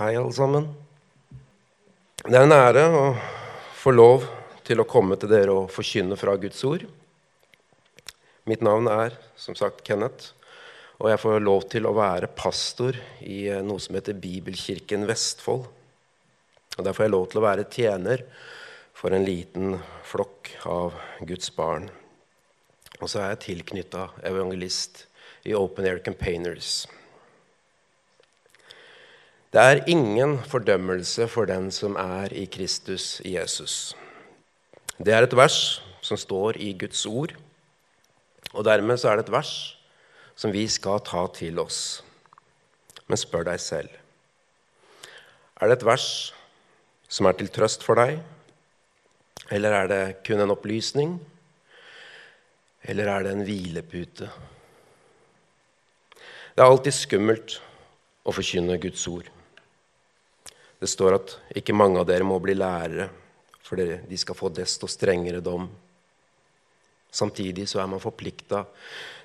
Hei, alle sammen. Det er en ære å få lov til å komme til dere og forkynne fra Guds ord. Mitt navn er som sagt Kenneth, og jeg får lov til å være pastor i eh, noe som heter Bibelkirken Vestfold. Og Der får jeg lov til å være tjener for en liten flokk av Guds barn. Og så er jeg tilknytta evangelist i Open Air Campaigners. Det er ingen fordømmelse for den som er i Kristus Jesus. Det er et vers som står i Guds ord, og dermed så er det et vers som vi skal ta til oss. Men spør deg selv er det et vers som er til trøst for deg, eller er det kun en opplysning, eller er det en hvilepute? Det er alltid skummelt å forkynne Guds ord. Det står at ikke mange av dere må bli lærere, for de skal få desto strengere dom. Samtidig så er man forplikta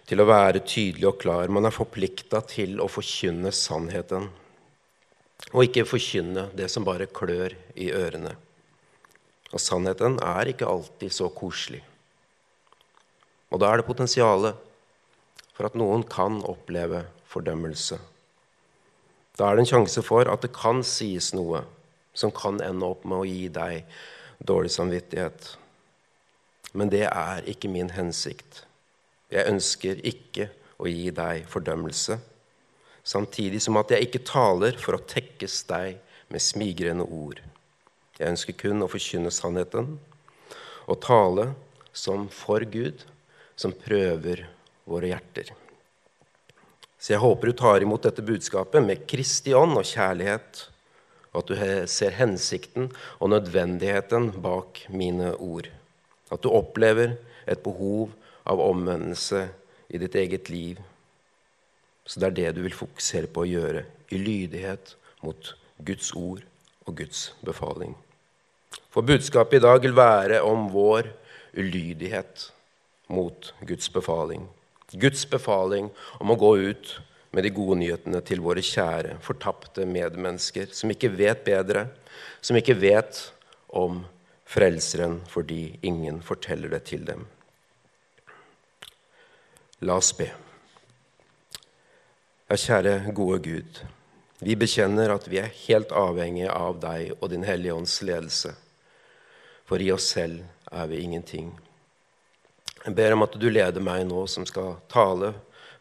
til å være tydelig og klar. Man er forplikta til å forkynne sannheten, og ikke forkynne det som bare klør i ørene. Og sannheten er ikke alltid så koselig. Og da er det potensialet for at noen kan oppleve fordømmelse. Da er det en sjanse for at det kan sies noe som kan ende opp med å gi deg dårlig samvittighet. Men det er ikke min hensikt. Jeg ønsker ikke å gi deg fordømmelse, samtidig som at jeg ikke taler for å tekkes deg med smigrende ord. Jeg ønsker kun å forkynne sannheten og tale som for Gud, som prøver våre hjerter. Så jeg håper du tar imot dette budskapet med Kristi ånd og kjærlighet, og at du ser hensikten og nødvendigheten bak mine ord. At du opplever et behov av omvendelse i ditt eget liv. Så det er det du vil fokusere på å gjøre, i lydighet mot Guds ord og Guds befaling. For budskapet i dag vil være om vår ulydighet mot Guds befaling. Guds befaling om å gå ut med de gode nyhetene til våre kjære, fortapte medmennesker som ikke vet bedre, som ikke vet om Frelseren fordi ingen forteller det til dem. La oss be. Ja, kjære, gode Gud. Vi bekjenner at vi er helt avhengige av deg og Din Hellige Ånds ledelse. For i oss selv er vi ingenting. Jeg ber om at du leder meg nå som skal tale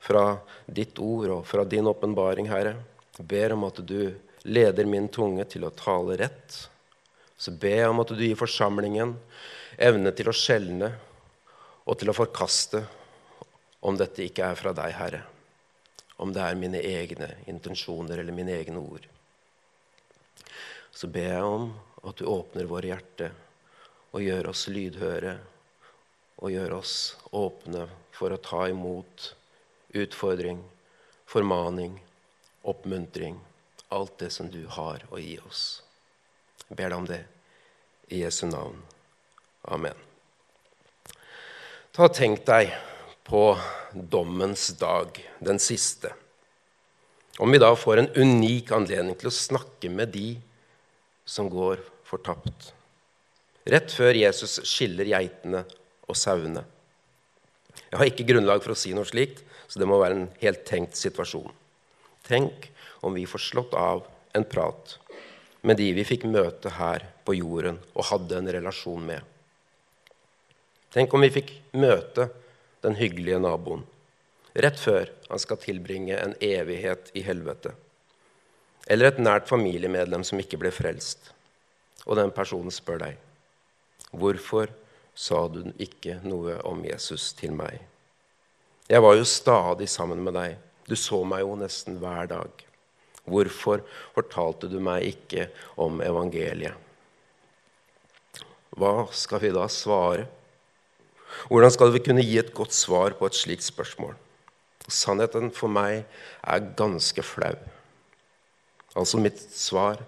fra ditt ord og fra din åpenbaring, Herre. Jeg ber om at du leder min tunge til å tale rett. Så ber jeg om at du gir forsamlingen evne til å skjelne og til å forkaste om dette ikke er fra deg, Herre. Om det er mine egne intensjoner eller mine egne ord. Så ber jeg om at du åpner våre hjerter og gjør oss lydhøre og gjør oss åpne for å ta imot utfordring, formaning, oppmuntring, alt det som du har å gi oss. Jeg ber deg om det i Jesu navn. Amen. Ta Tenk deg på dommens dag, den siste. Om vi da får en unik anledning til å snakke med de som går fortapt. Rett før Jesus skiller geitene og sauene. Jeg har ikke grunnlag for å si noe slikt, så det må være en helt tenkt situasjon. Tenk om vi får slått av en prat med de vi fikk møte her på jorden og hadde en relasjon med. Tenk om vi fikk møte den hyggelige naboen rett før han skal tilbringe en evighet i helvete. Eller et nært familiemedlem som ikke ble frelst, og den personen spør deg hvorfor sa du ikke noe om Jesus til meg. Jeg var jo stadig sammen med deg. Du så meg jo nesten hver dag. Hvorfor fortalte du meg ikke om evangeliet? Hva skal vi da svare? Hvordan skal vi kunne gi et godt svar på et slikt spørsmål? Sannheten for meg er ganske flau. Altså mitt svar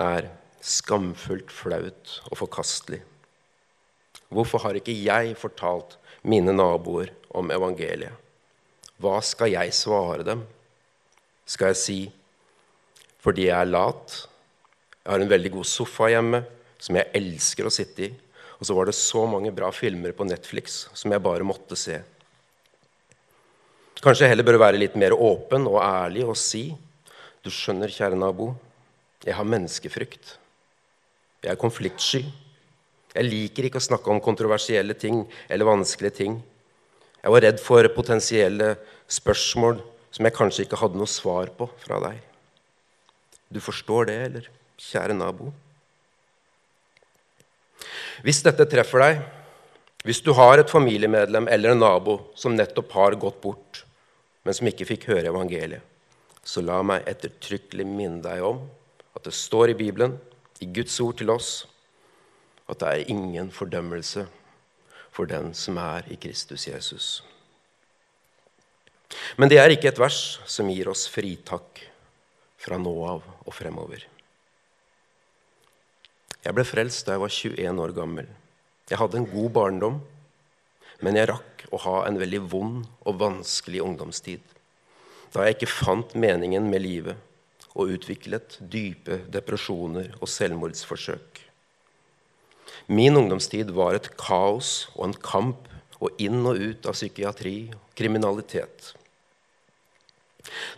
er skamfullt flaut og forkastelig. Hvorfor har ikke jeg fortalt mine naboer om evangeliet? Hva skal jeg svare dem? Skal jeg si fordi jeg er lat. Jeg har en veldig god sofa hjemme som jeg elsker å sitte i. Og så var det så mange bra filmer på Netflix som jeg bare måtte se. Kanskje jeg heller bør være litt mer åpen og ærlig og si Du skjønner, kjære nabo, jeg har menneskefrykt. Jeg er konfliktsky. Jeg liker ikke å snakke om kontroversielle ting eller vanskelige ting. Jeg var redd for potensielle spørsmål som jeg kanskje ikke hadde noe svar på fra deg. Du forstår det, eller, kjære nabo? Hvis dette treffer deg, hvis du har et familiemedlem eller en nabo som nettopp har gått bort, men som ikke fikk høre evangeliet, så la meg ettertrykkelig minne deg om at det står i Bibelen, i Guds ord til oss, at det er ingen fordømmelse for den som er i Kristus Jesus. Men det er ikke et vers som gir oss fritak fra nå av og fremover. Jeg ble frelst da jeg var 21 år gammel. Jeg hadde en god barndom, men jeg rakk å ha en veldig vond og vanskelig ungdomstid. Da jeg ikke fant meningen med livet og utviklet dype depresjoner og selvmordsforsøk. Min ungdomstid var et kaos og en kamp og inn og ut av psykiatri og kriminalitet.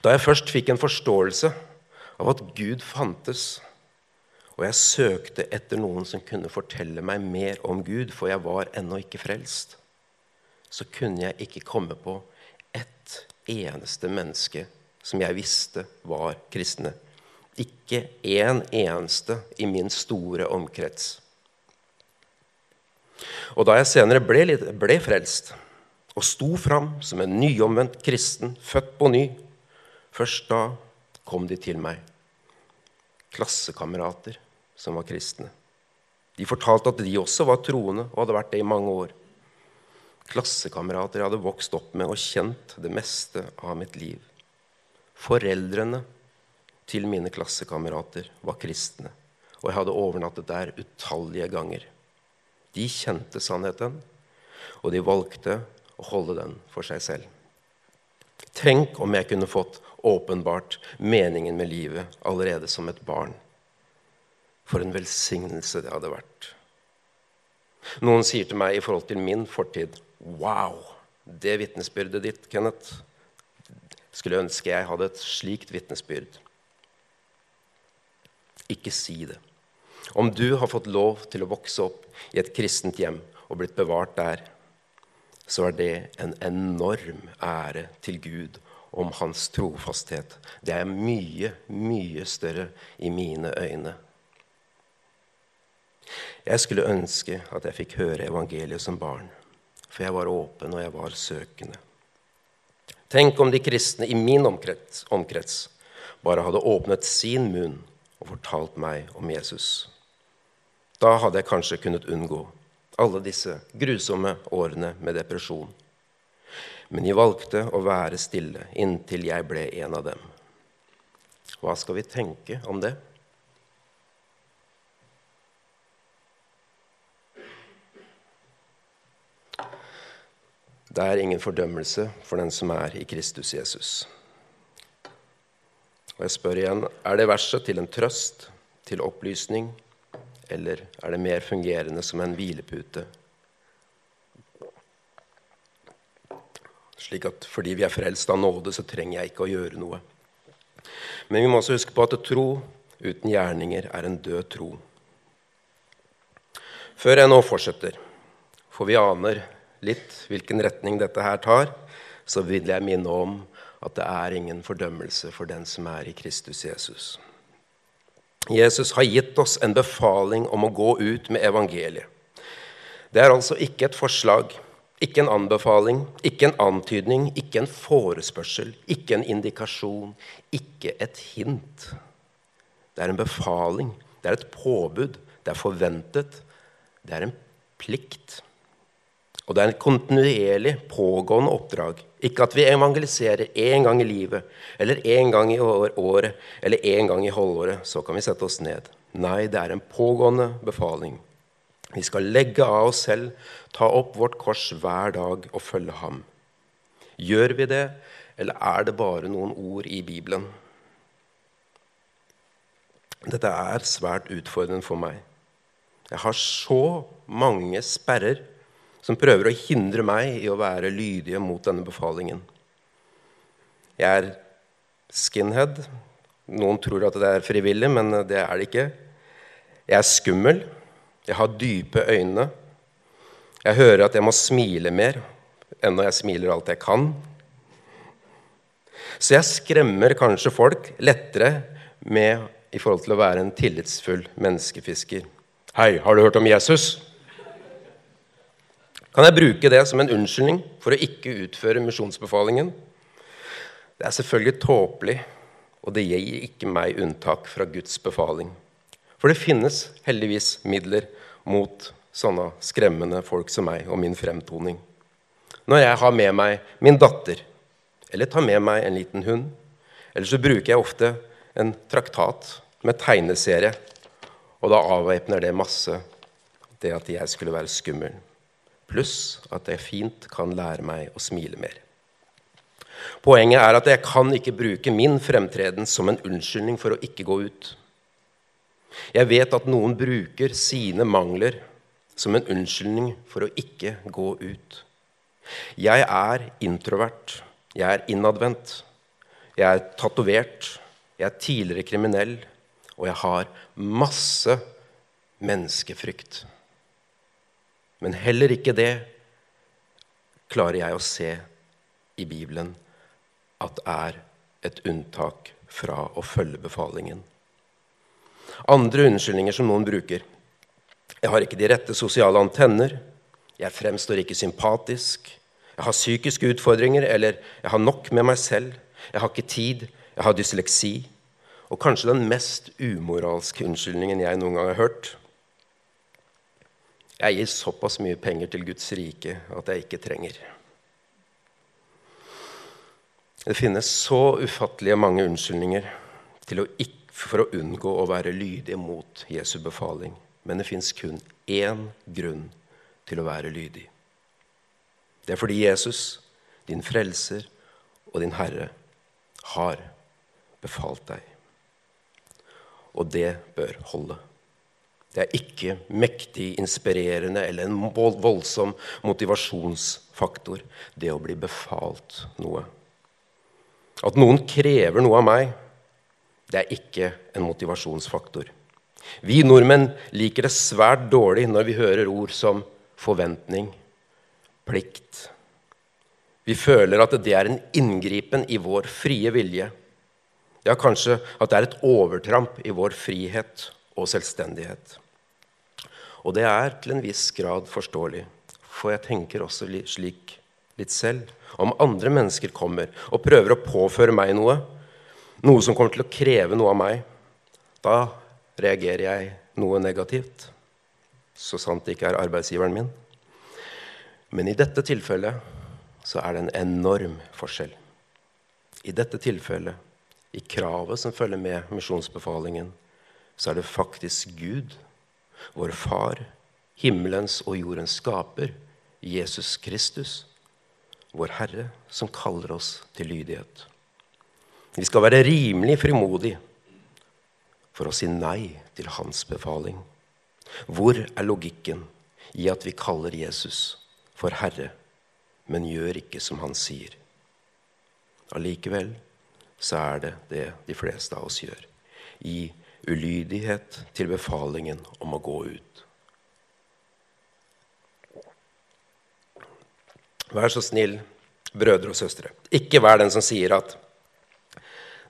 Da jeg først fikk en forståelse av at Gud fantes, og jeg søkte etter noen som kunne fortelle meg mer om Gud, for jeg var ennå ikke frelst, så kunne jeg ikke komme på ett eneste menneske som jeg visste var kristne. Ikke én en eneste i min store omkrets. Og da jeg senere ble, litt, ble frelst og sto fram som en nyomvendt kristen, født på ny, først da kom de til meg klassekamerater som var kristne. De fortalte at de også var troende og hadde vært det i mange år. Klassekamerater jeg hadde vokst opp med og kjent det meste av mitt liv. Foreldrene til mine klassekamerater var kristne, og jeg hadde overnattet der utallige ganger. De kjente sannheten, og de valgte å holde den for seg selv. Tenk om jeg kunne fått åpenbart meningen med livet allerede som et barn. For en velsignelse det hadde vært. Noen sier til meg i forhold til min fortid Wow! Det vitnesbyrdet ditt, Kenneth Skulle ønske jeg hadde et slikt vitnesbyrd. Ikke si det. Om du har fått lov til å vokse opp i et kristent hjem og blitt bevart der, så er det en enorm ære til Gud om hans trofasthet. Det er mye, mye større i mine øyne. Jeg skulle ønske at jeg fikk høre evangeliet som barn, for jeg var åpen og jeg var søkende. Tenk om de kristne i min omkrets, omkrets bare hadde åpnet sin munn og fortalt meg om Jesus. Da hadde jeg kanskje kunnet unngå alle disse grusomme årene med depresjon men jeg valgte å være stille inntil jeg ble en av dem. Hva skal vi tenke om det? Det er ingen fordømmelse for den som er i Kristus Jesus. Og jeg spør igjen er det verset til en trøst, til opplysning, eller er det mer fungerende som en hvilepute Slik at fordi vi er frelst av nåde, så trenger jeg ikke å gjøre noe. Men vi må også huske på at tro uten gjerninger er en død tro. Før jeg nå fortsetter, for vi aner litt hvilken retning dette her tar, så vil jeg minne om at det er ingen fordømmelse for den som er i Kristus Jesus. Jesus har gitt oss en befaling om å gå ut med evangeliet. Det er altså ikke et forslag ikke en anbefaling, ikke en antydning, ikke en forespørsel, ikke en indikasjon, ikke et hint. Det er en befaling, det er et påbud, det er forventet, det er en plikt. Og det er en kontinuerlig pågående oppdrag. Ikke at vi evangeliserer én gang i livet, eller én gang i året, eller én gang i halvåret. Så kan vi sette oss ned. Nei, det er en pågående befaling. Vi skal legge av oss selv, ta opp vårt kors hver dag og følge ham. Gjør vi det, eller er det bare noen ord i Bibelen? Dette er svært utfordrende for meg. Jeg har så mange sperrer som prøver å hindre meg i å være lydige mot denne befalingen. Jeg er skinhead. Noen tror at det er frivillig, men det er det ikke. Jeg er skummel. Jeg har dype øyne. Jeg hører at jeg må smile mer, enda jeg smiler alt jeg kan. Så jeg skremmer kanskje folk lettere med i forhold til å være en tillitsfull menneskefisker. Hei, har du hørt om Jesus? Kan jeg bruke det som en unnskyldning for å ikke utføre misjonsbefalingen? Det er selvfølgelig tåpelig, og det gir ikke meg unntak fra Guds befaling. For det finnes heldigvis midler mot sånne skremmende folk som meg og min fremtoning. Når jeg har med meg min datter, eller tar med meg en liten hund, eller så bruker jeg ofte en traktat med tegneserie og da avvæpner det masse det at jeg skulle være skummel. Pluss at jeg fint kan lære meg å smile mer. Poenget er at jeg kan ikke bruke min fremtreden som en unnskyldning for å ikke gå ut. Jeg vet at noen bruker sine mangler som en unnskyldning for å ikke gå ut. Jeg er introvert. Jeg er innadvendt. Jeg er tatovert. Jeg er tidligere kriminell og jeg har masse menneskefrykt. Men heller ikke det klarer jeg å se i Bibelen at er et unntak fra å følge befalingen. Andre unnskyldninger som noen bruker. Jeg har ikke de rette sosiale antenner. Jeg fremstår ikke sympatisk. Jeg har psykiske utfordringer, eller jeg har nok med meg selv. Jeg har ikke tid. Jeg har dysleksi. Og kanskje den mest umoralske unnskyldningen jeg noen gang har hørt. Jeg gir såpass mye penger til Guds rike at jeg ikke trenger. Det finnes så ufattelige mange unnskyldninger for å unngå å være lydig mot Jesu befaling. Men det fins kun én grunn til å være lydig. Det er fordi Jesus, din frelser og din Herre, har befalt deg og det bør holde. Det er ikke mektig inspirerende eller en voldsom motivasjonsfaktor, det å bli befalt noe. At noen krever noe av meg, det er ikke en motivasjonsfaktor. Vi nordmenn liker det svært dårlig når vi hører ord som forventning, plikt. Vi føler at det er en inngripen i vår frie vilje. Ja, kanskje at det er et overtramp i vår frihet og selvstendighet. Og det er til en viss grad forståelig, for jeg tenker også slik litt selv. Om andre mennesker kommer og prøver å påføre meg noe, noe som kommer til å kreve noe av meg, da reagerer jeg noe negativt. Så sant det ikke er arbeidsgiveren min. Men i dette tilfellet så er det en enorm forskjell. I dette tilfellet i kravet som følger med misjonsbefalingen, så er det faktisk Gud, vår Far, himmelens og jordens skaper, Jesus Kristus, vår Herre, som kaller oss til lydighet. Vi skal være rimelig frimodige for å si nei til hans befaling. Hvor er logikken i at vi kaller Jesus for Herre, men gjør ikke som han sier? Allikevel så er det det de fleste av oss gjør. I ulydighet til befalingen om å gå ut. Vær så snill, brødre og søstre, ikke vær den som sier at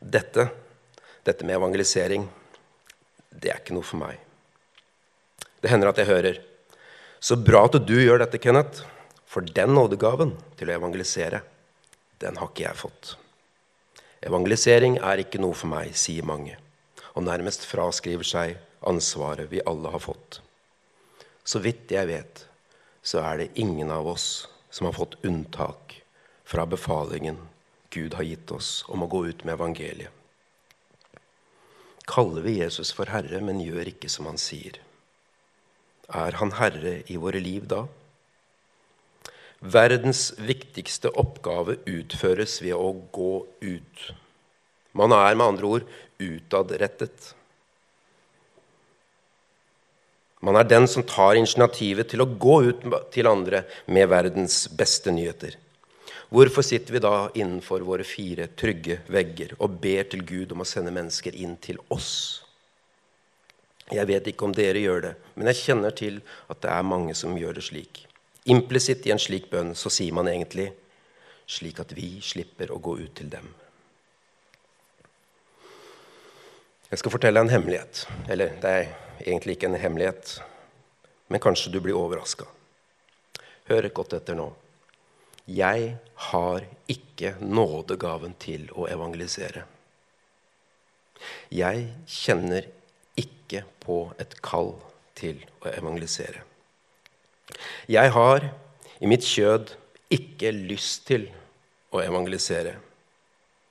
dette, dette med evangelisering, det er ikke noe for meg. Det hender at jeg hører så bra at du gjør dette, Kenneth, for den nådegaven til å evangelisere, den har ikke jeg fått. Evangelisering er ikke noe for meg, sier mange, og nærmest fraskriver seg ansvaret vi alle har fått. Så vidt jeg vet, så er det ingen av oss som har fått unntak fra befalingen Gud har gitt oss om å gå ut med evangeliet. Kaller vi Jesus for Herre, men gjør ikke som han sier? Er han Herre i våre liv da? Verdens viktigste oppgave utføres ved å gå ut. Man er med andre ord utadrettet. Man er den som tar initiativet til å gå ut til andre med verdens beste nyheter. Hvorfor sitter vi da innenfor våre fire trygge vegger og ber til Gud om å sende mennesker inn til oss? Jeg vet ikke om dere gjør det, men jeg kjenner til at det er mange som gjør det slik. Implisitt i en slik bønn så sier man egentlig slik at vi slipper å gå ut til dem. Jeg skal fortelle deg en hemmelighet. Eller det er egentlig ikke en hemmelighet, men kanskje du blir overraska. Hør godt etter nå. Jeg har ikke nådegaven til å evangelisere. Jeg kjenner ikke på et kall til å evangelisere. Jeg har i mitt kjød ikke lyst til å evangelisere.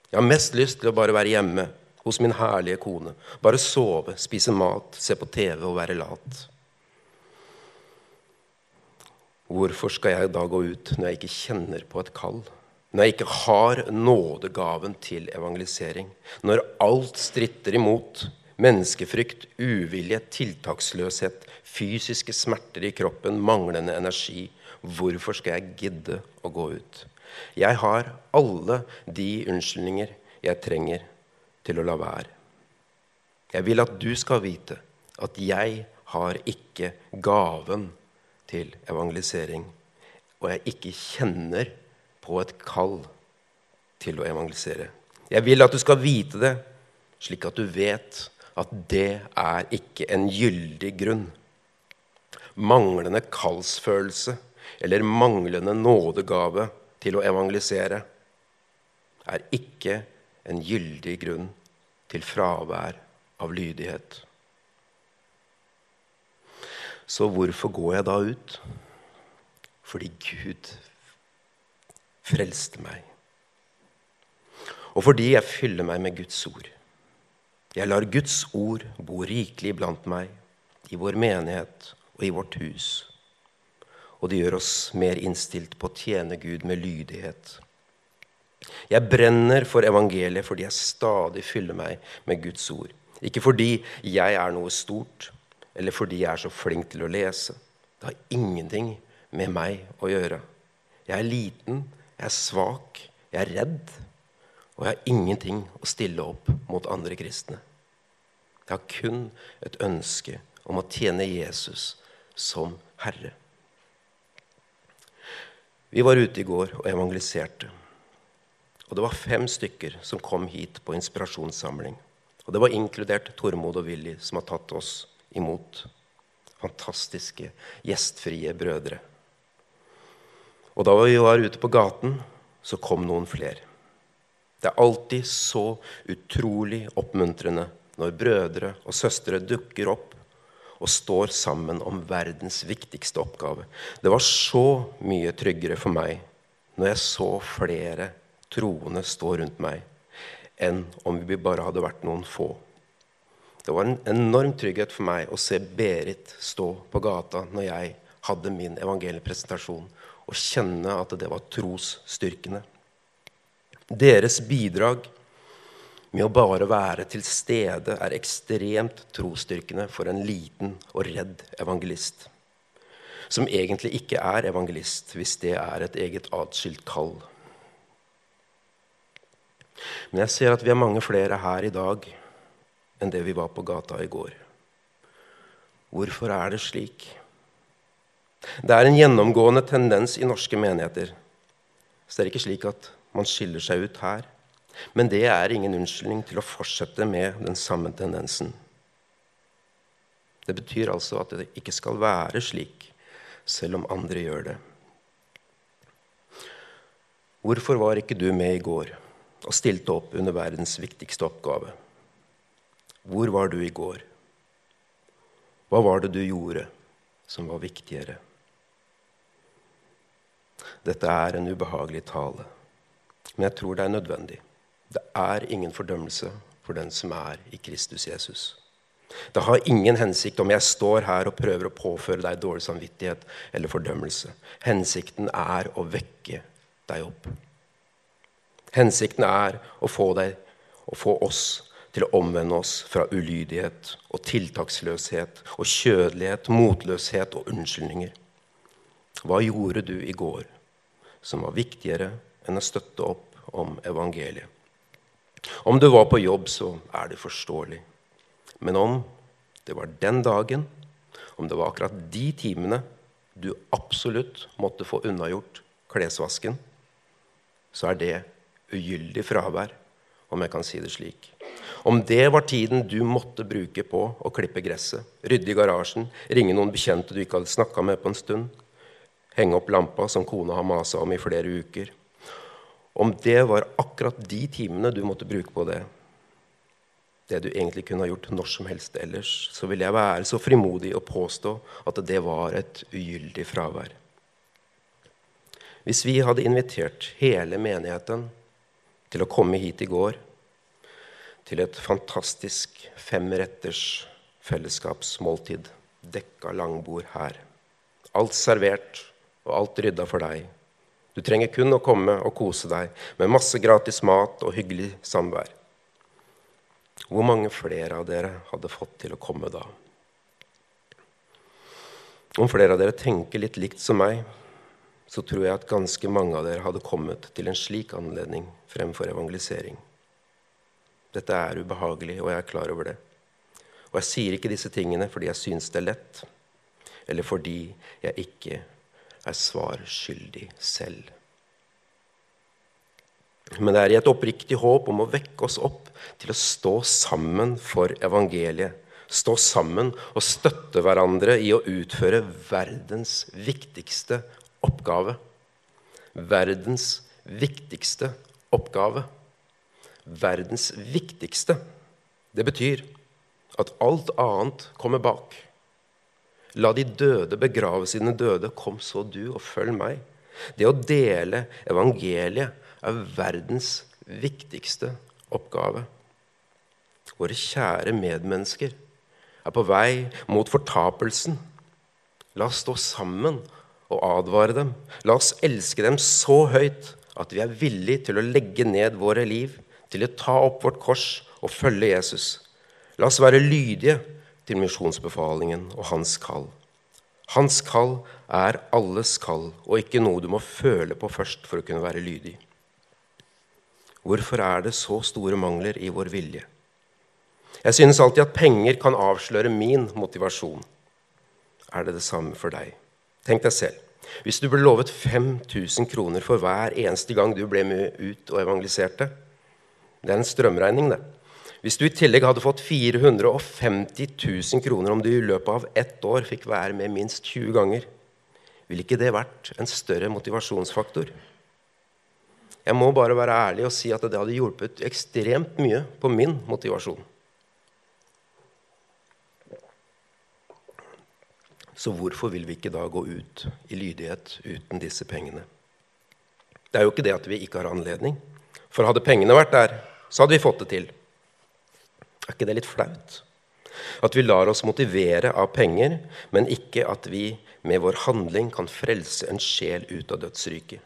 Jeg har mest lyst til å bare være hjemme hos min herlige kone. Bare sove, spise mat, se på TV og være lat. Hvorfor skal jeg da gå ut når jeg ikke kjenner på et kall? Når jeg ikke har nådegaven til evangelisering? Når alt stritter imot? Menneskefrykt, uvilje, tiltaksløshet, fysiske smerter i kroppen, manglende energi. Hvorfor skal jeg gidde å gå ut? Jeg har alle de unnskyldninger jeg trenger til å la være. Jeg vil at du skal vite at jeg har ikke gaven til evangelisering, og jeg ikke kjenner på et kall til å evangelisere. Jeg vil at du skal vite det, slik at du vet at det er ikke en gyldig grunn. Manglende kallsfølelse eller manglende nådegave til å evangelisere er ikke en gyldig grunn til fravær av lydighet. Så hvorfor går jeg da ut? Fordi Gud frelste meg. Og fordi jeg fyller meg med Guds ord. Jeg lar Guds ord bo rikelig blant meg, i vår menighet og i vårt hus. Og det gjør oss mer innstilt på å tjene Gud med lydighet jeg brenner for evangeliet fordi jeg stadig fyller meg med Guds ord. Ikke fordi jeg er noe stort, eller fordi jeg er så flink til å lese. Det har ingenting med meg å gjøre. Jeg er liten, jeg er svak, jeg er redd. Og jeg har ingenting å stille opp mot andre kristne. Jeg har kun et ønske om å tjene Jesus som Herre. Vi var ute i går og evangeliserte. Og det var fem stykker som kom hit på inspirasjonssamling. Og det var inkludert Tormod og Willy, som har tatt oss imot. Fantastiske, gjestfrie brødre. Og da vi var ute på gaten, så kom noen flere. Det er alltid så utrolig oppmuntrende når brødre og søstre dukker opp og står sammen om verdens viktigste oppgave. Det var så mye tryggere for meg når jeg så flere troende stå rundt meg, enn om vi bare hadde vært noen få. Det var en enorm trygghet for meg å se Berit stå på gata når jeg hadde min evangeliepresentasjon, og kjenne at det var trosstyrkende. Deres bidrag med å bare være til stede er ekstremt trosstyrkende for en liten og redd evangelist. Som egentlig ikke er evangelist, hvis det er et eget atskilt kall. Men jeg ser at vi er mange flere her i dag enn det vi var på gata i går. Hvorfor er det slik? Det er en gjennomgående tendens i norske menigheter. Så det er ikke slik at man skiller seg ut her. Men det er ingen unnskyldning til å fortsette med den samme tendensen. Det betyr altså at det ikke skal være slik, selv om andre gjør det. Hvorfor var ikke du med i går? Og stilte opp under verdens viktigste oppgave. Hvor var du i går? Hva var det du gjorde som var viktigere? Dette er en ubehagelig tale, men jeg tror det er nødvendig. Det er ingen fordømmelse for den som er i Kristus Jesus. Det har ingen hensikt om jeg står her og prøver å påføre deg dårlig samvittighet eller fordømmelse. Hensikten er å vekke deg opp. Hensikten er å få, deg, og få oss til å omvende oss fra ulydighet og tiltaksløshet og kjødelighet, motløshet og unnskyldninger. Hva gjorde du i går som var viktigere enn å støtte opp om evangeliet? Om du var på jobb, så er det forståelig. Men om det var den dagen, om det var akkurat de timene du absolutt måtte få unnagjort klesvasken, så er det ugyldig fravær, om jeg kan si det slik. Om det var tiden du måtte bruke på å klippe gresset, rydde i garasjen, ringe noen bekjente du ikke hadde snakka med på en stund, henge opp lampa som kona har masa om i flere uker Om det var akkurat de timene du måtte bruke på det, det du egentlig kunne ha gjort når som helst ellers, så vil jeg være så frimodig å påstå at det var et ugyldig fravær. Hvis vi hadde invitert hele menigheten til å komme hit i går, til et fantastisk femretters fellesskapsmåltid, dekka langbord her, alt servert og alt rydda for deg. Du trenger kun å komme og kose deg med masse gratis mat og hyggelig samvær. Hvor mange flere av dere hadde fått til å komme da? Om flere av dere tenker litt likt som meg, så tror jeg at ganske mange av dere hadde kommet til en slik anledning fremfor evangelisering. Dette er ubehagelig, og jeg er klar over det. Og jeg sier ikke disse tingene fordi jeg syns det er lett, eller fordi jeg ikke er svar skyldig selv. Men det er i et oppriktig håp om å vekke oss opp til å stå sammen for evangeliet. Stå sammen og støtte hverandre i å utføre verdens viktigste oppgave. Verdens viktigste oppgave. Verdens viktigste. Det betyr at alt annet kommer bak. La de døde begrave sine døde. Kom så du, og følg meg. Det å dele evangeliet er verdens viktigste oppgave. Våre kjære medmennesker er på vei mot fortapelsen. La oss stå sammen og advare dem. La oss elske dem så høyt at vi er villige til å legge ned våre liv, til å ta opp vårt kors og følge Jesus. La oss være lydige til misjonsbefalingen og hans kall. Hans kall er alles kall, og ikke noe du må føle på først for å kunne være lydig. Hvorfor er det så store mangler i vår vilje? Jeg synes alltid at penger kan avsløre min motivasjon. Er det det samme for deg? Tenk deg selv. Hvis du ble lovet 5000 kroner for hver eneste gang du ble med ut og evangeliserte Det er en strømregning, det. Hvis du i tillegg hadde fått 450 000 kroner om du i løpet av ett år fikk være med minst 20 ganger, ville ikke det vært en større motivasjonsfaktor? Jeg må bare være ærlig og si at det hadde hjulpet ekstremt mye på min motivasjon. Så hvorfor vil vi ikke da gå ut i lydighet uten disse pengene? Det er jo ikke det at vi ikke har anledning. For hadde pengene vært der, så hadde vi fått det til. Er ikke det litt flaut? At vi lar oss motivere av penger, men ikke at vi med vår handling kan frelse en sjel ut av dødsryket.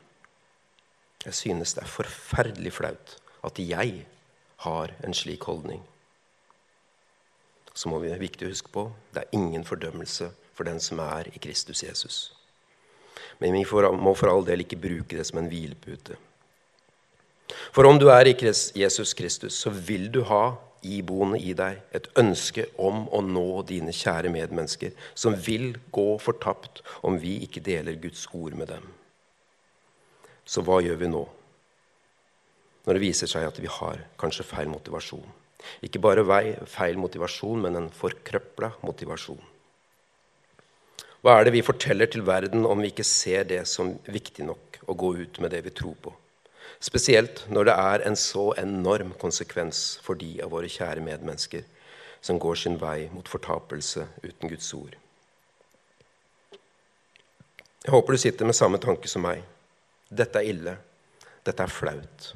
Jeg synes det er forferdelig flaut at jeg har en slik holdning. Så må vi viktig huske på det er ingen fordømmelse for den som er i Kristus Jesus. Men vi må for all del ikke bruke det som en hvilepute. For om du er i Jesus Kristus, så vil du ha iboende i deg et ønske om å nå dine kjære medmennesker, som vil gå fortapt om vi ikke deler Guds ord med dem. Så hva gjør vi nå? Når det viser seg at vi har kanskje feil motivasjon. Ikke bare feil motivasjon, men en forkrøpla motivasjon. Hva er det vi forteller til verden om vi ikke ser det som viktig nok å gå ut med det vi tror på? Spesielt når det er en så enorm konsekvens for de av våre kjære medmennesker som går sin vei mot fortapelse uten Guds ord. Jeg håper du sitter med samme tanke som meg. Dette er ille. Dette er flaut.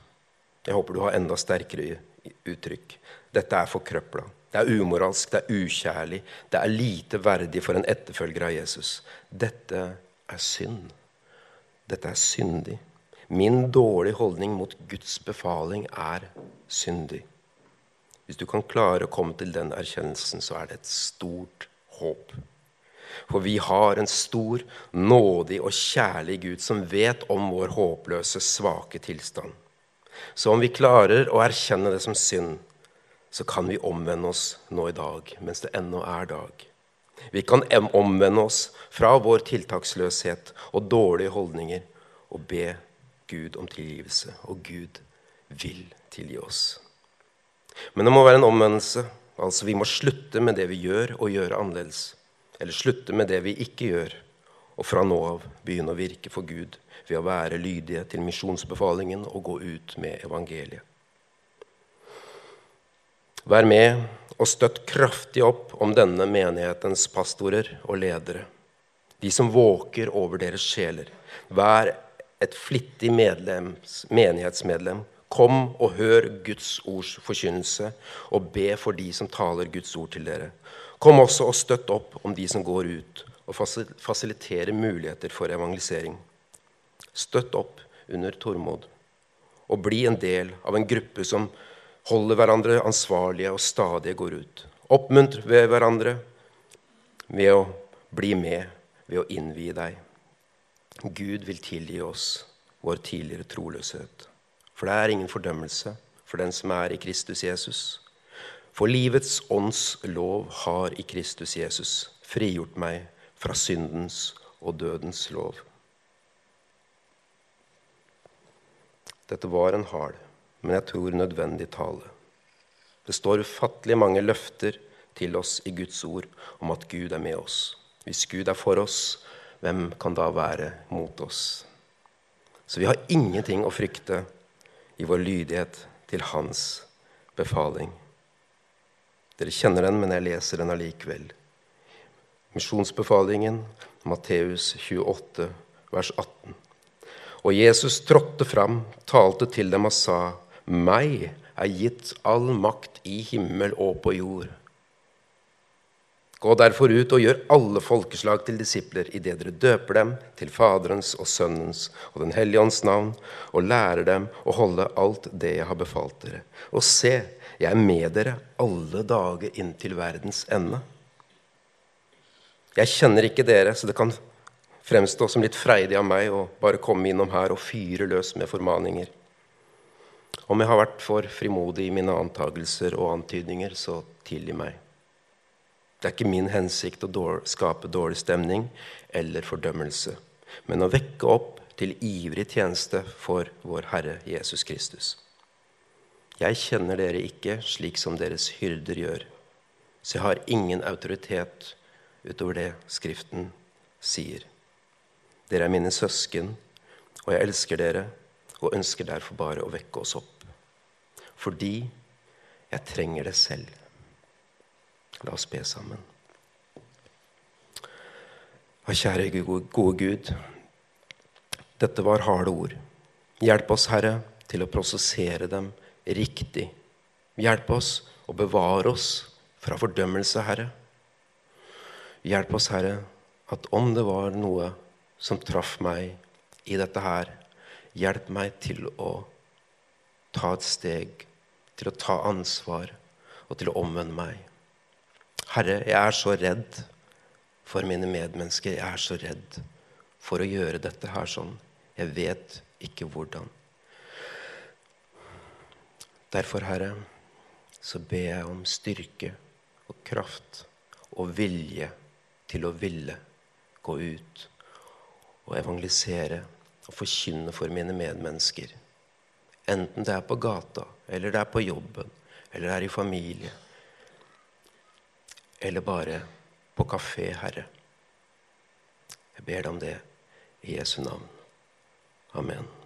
Jeg håper du har enda sterkere uttrykk. Dette er forkrøpla. Det er umoralsk, det er ukjærlig, det er lite verdig for en etterfølger av Jesus. Dette er synd. Dette er syndig. Min dårlige holdning mot Guds befaling er syndig. Hvis du kan klare å komme til den erkjennelsen, så er det et stort håp. For vi har en stor, nådig og kjærlig Gud som vet om vår håpløse, svake tilstand. Så om vi klarer å erkjenne det som synd, så kan vi omvende oss nå i dag, mens det ennå er dag. Vi kan omvende oss fra vår tiltaksløshet og dårlige holdninger og be Gud om tilgivelse. Og Gud vil tilgi oss. Men det må være en omvendelse. Altså Vi må slutte med det vi gjør, og gjøre annerledes. Eller slutte med det vi ikke gjør, og fra nå av begynne å virke for Gud ved å være lydige til misjonsbefalingen og gå ut med evangeliet. Vær med og støtt kraftig opp om denne menighetens pastorer og ledere, de som våker over deres sjeler. Vær et flittig medlems, menighetsmedlem. Kom og hør Guds ords forkynnelse, og be for de som taler Guds ord til dere. Kom også og støtt opp om de som går ut, og fasiliterer muligheter for evangelisering. Støtt opp under Tormod, og bli en del av en gruppe som holder hverandre ansvarlige og stadig går ut. Oppmuntre ved hverandre ved å bli med, ved å innvie deg. Gud vil tilgi oss vår tidligere troløshet. For det er ingen fordømmelse for den som er i Kristus Jesus. For livets ånds lov har i Kristus Jesus frigjort meg fra syndens og dødens lov. Dette var en hard, men jeg tror nødvendig tale. Det står ufattelig mange løfter til oss i Guds ord om at Gud er med oss. Hvis Gud er for oss, hvem kan da være mot oss? Så vi har ingenting å frykte i vår lydighet til Hans befaling. Dere kjenner den, men jeg leser den allikevel. Misjonsbefalingen, Matteus 28, vers 18. Og Jesus trådte fram, talte til dem og sa, Meg er gitt all makt i himmel og på jord. Gå derfor ut og gjør alle folkeslag til disipler idet dere døper dem til Faderens og Sønnens og Den hellige ånds navn, og lærer dem å holde alt det jeg har befalt dere. Og se, jeg er med dere alle dager inntil verdens ende. Jeg kjenner ikke dere, så det kan fremstå som litt freidig av meg å bare komme innom her og fyre løs med formaninger. Om jeg har vært for frimodig i mine antagelser og antydninger, så tilgi meg. Det er ikke min hensikt å skape dårlig stemning eller fordømmelse, men å vekke opp til ivrig tjeneste for vår Herre Jesus Kristus. Jeg kjenner dere ikke slik som deres hyrder gjør, så jeg har ingen autoritet utover det Skriften sier. Dere er mine søsken, og jeg elsker dere og ønsker derfor bare å vekke oss opp. Fordi jeg trenger det selv. La oss be sammen. Kjære gode Gud. Dette var harde ord. Hjelp oss, Herre, til å prosessere dem riktig. Hjelp oss og bevare oss fra fordømmelse, Herre. Hjelp oss, Herre, at om det var noe som traff meg i dette her, hjelp meg til å ta et steg, til å ta ansvar og til å omvende meg. Herre, jeg er så redd for mine medmennesker. Jeg er så redd for å gjøre dette her sånn. Jeg vet ikke hvordan. Derfor, Herre, så ber jeg om styrke og kraft og vilje til å ville gå ut og evangelisere og forkynne for mine medmennesker. Enten det er på gata, eller det er på jobben, eller det er i familie. Eller bare på kafé, Herre. Jeg ber deg om det i Jesu navn. Amen.